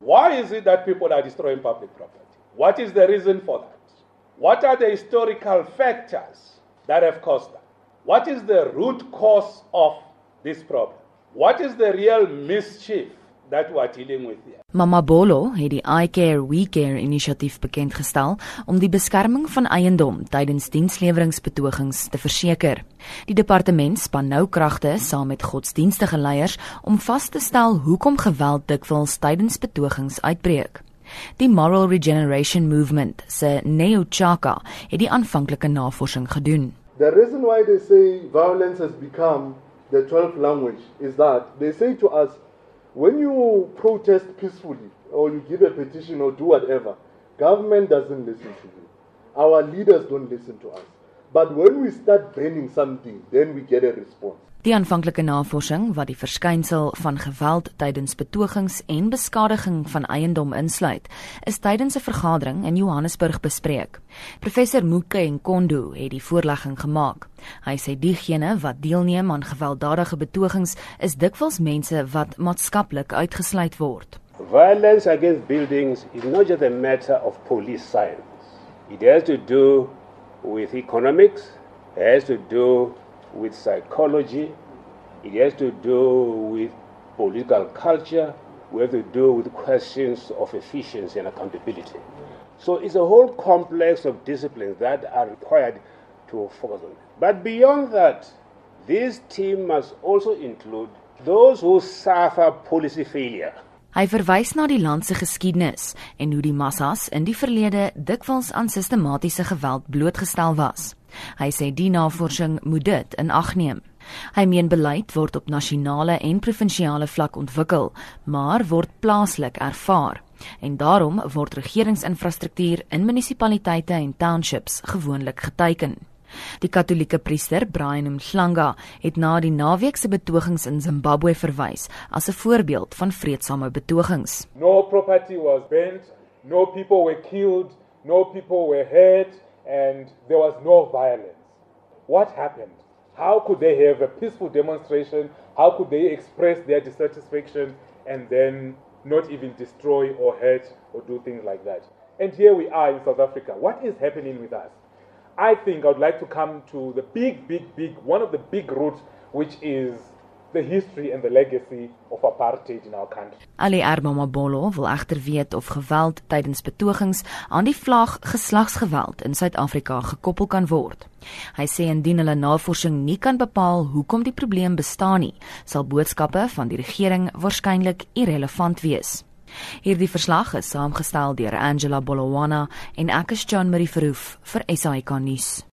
Why is it that people are destroying public property? What is the reason for that? What are the historical factors that have caused that? What is the root cause of this problem? What is the real mischief that we are dealing with here? Mama Bolo het die I Care We Care inisiatief bekend gestel om die beskerming van eiendom tydens diensleweringsbetogings te verseker. Die departement span nou kragte saam met godsdienstige leiers om vas te stel hoekom geweld dikwels tydens betogings uitbreek. Die Moral Regeneration Movement se Neo Chaka het die aanvanklike navorsing gedoen. The reason why they say violence has become the 12th language is that they say to us when you protest peacefully or you give a petition or do whatever, government doesn't listen to you. Our leaders don't listen to us. But when we start burning something, then we get a response. Die aanvanklike navorsing wat die verskynsel van geweld tydens betogings en beskadiging van eiendom insluit, is tydens 'n vergadering in Johannesburg bespreek. Professor Moeke Nkondo het die voorlegging gemaak. Hy sê diegene wat deelneem aan gewelddadige betogings is dikwels mense wat maatskaplik uitgesluit word. Violence against buildings is not just a matter of police science. It has to do with economics, it has to do with psychology, it has to do with political culture, we have to do with questions of efficiency and accountability. So it's a whole complex of disciplines that are required to focus on. But beyond that, this team must also include those who suffer policy failure. Hy verwys na die land se geskiedenis en hoe die massas in die verlede dikwels aan sistematiese geweld blootgestel was. Hy sê die navorsing moet dit in ag neem. Hy meen beleid word op nasionale en provinsiale vlak ontwikkel, maar word plaaslik ervaar en daarom word regeringsinfrastruktuur in munisipaliteite en townships gewoonlik geteken. Die Katolieke priester Brian Mhlanga het na die naweek se betogings in Zimbabwe verwys as 'n voorbeeld van vredesame betogings. No property was burnt, no people were killed, no people were hurt and there was no violence. What happened? How could they have a peaceful demonstration? How could they express their dissatisfaction and then not even destroy or hurt or do things like that? And here we are in South Africa. What is happening with us? I think I would like to come to the big, big, big, one of the big roots, which is the history and the legacy of apartheid in our country. Ali Ermama Bolo wil egter weet of geweld tydens betogings aan die vlag geslagsgeweld in Suid-Afrika gekoppel kan word. Hy sê indien hulle navorsing nie kan bepaal hoekom die probleem bestaan nie, sal boodskappe van die regering waarskynlik irrelevant wees. Hierdie verslag is saamgestel deur Angela Bolowana en ek is John Marie Verhoef vir SAK nuus.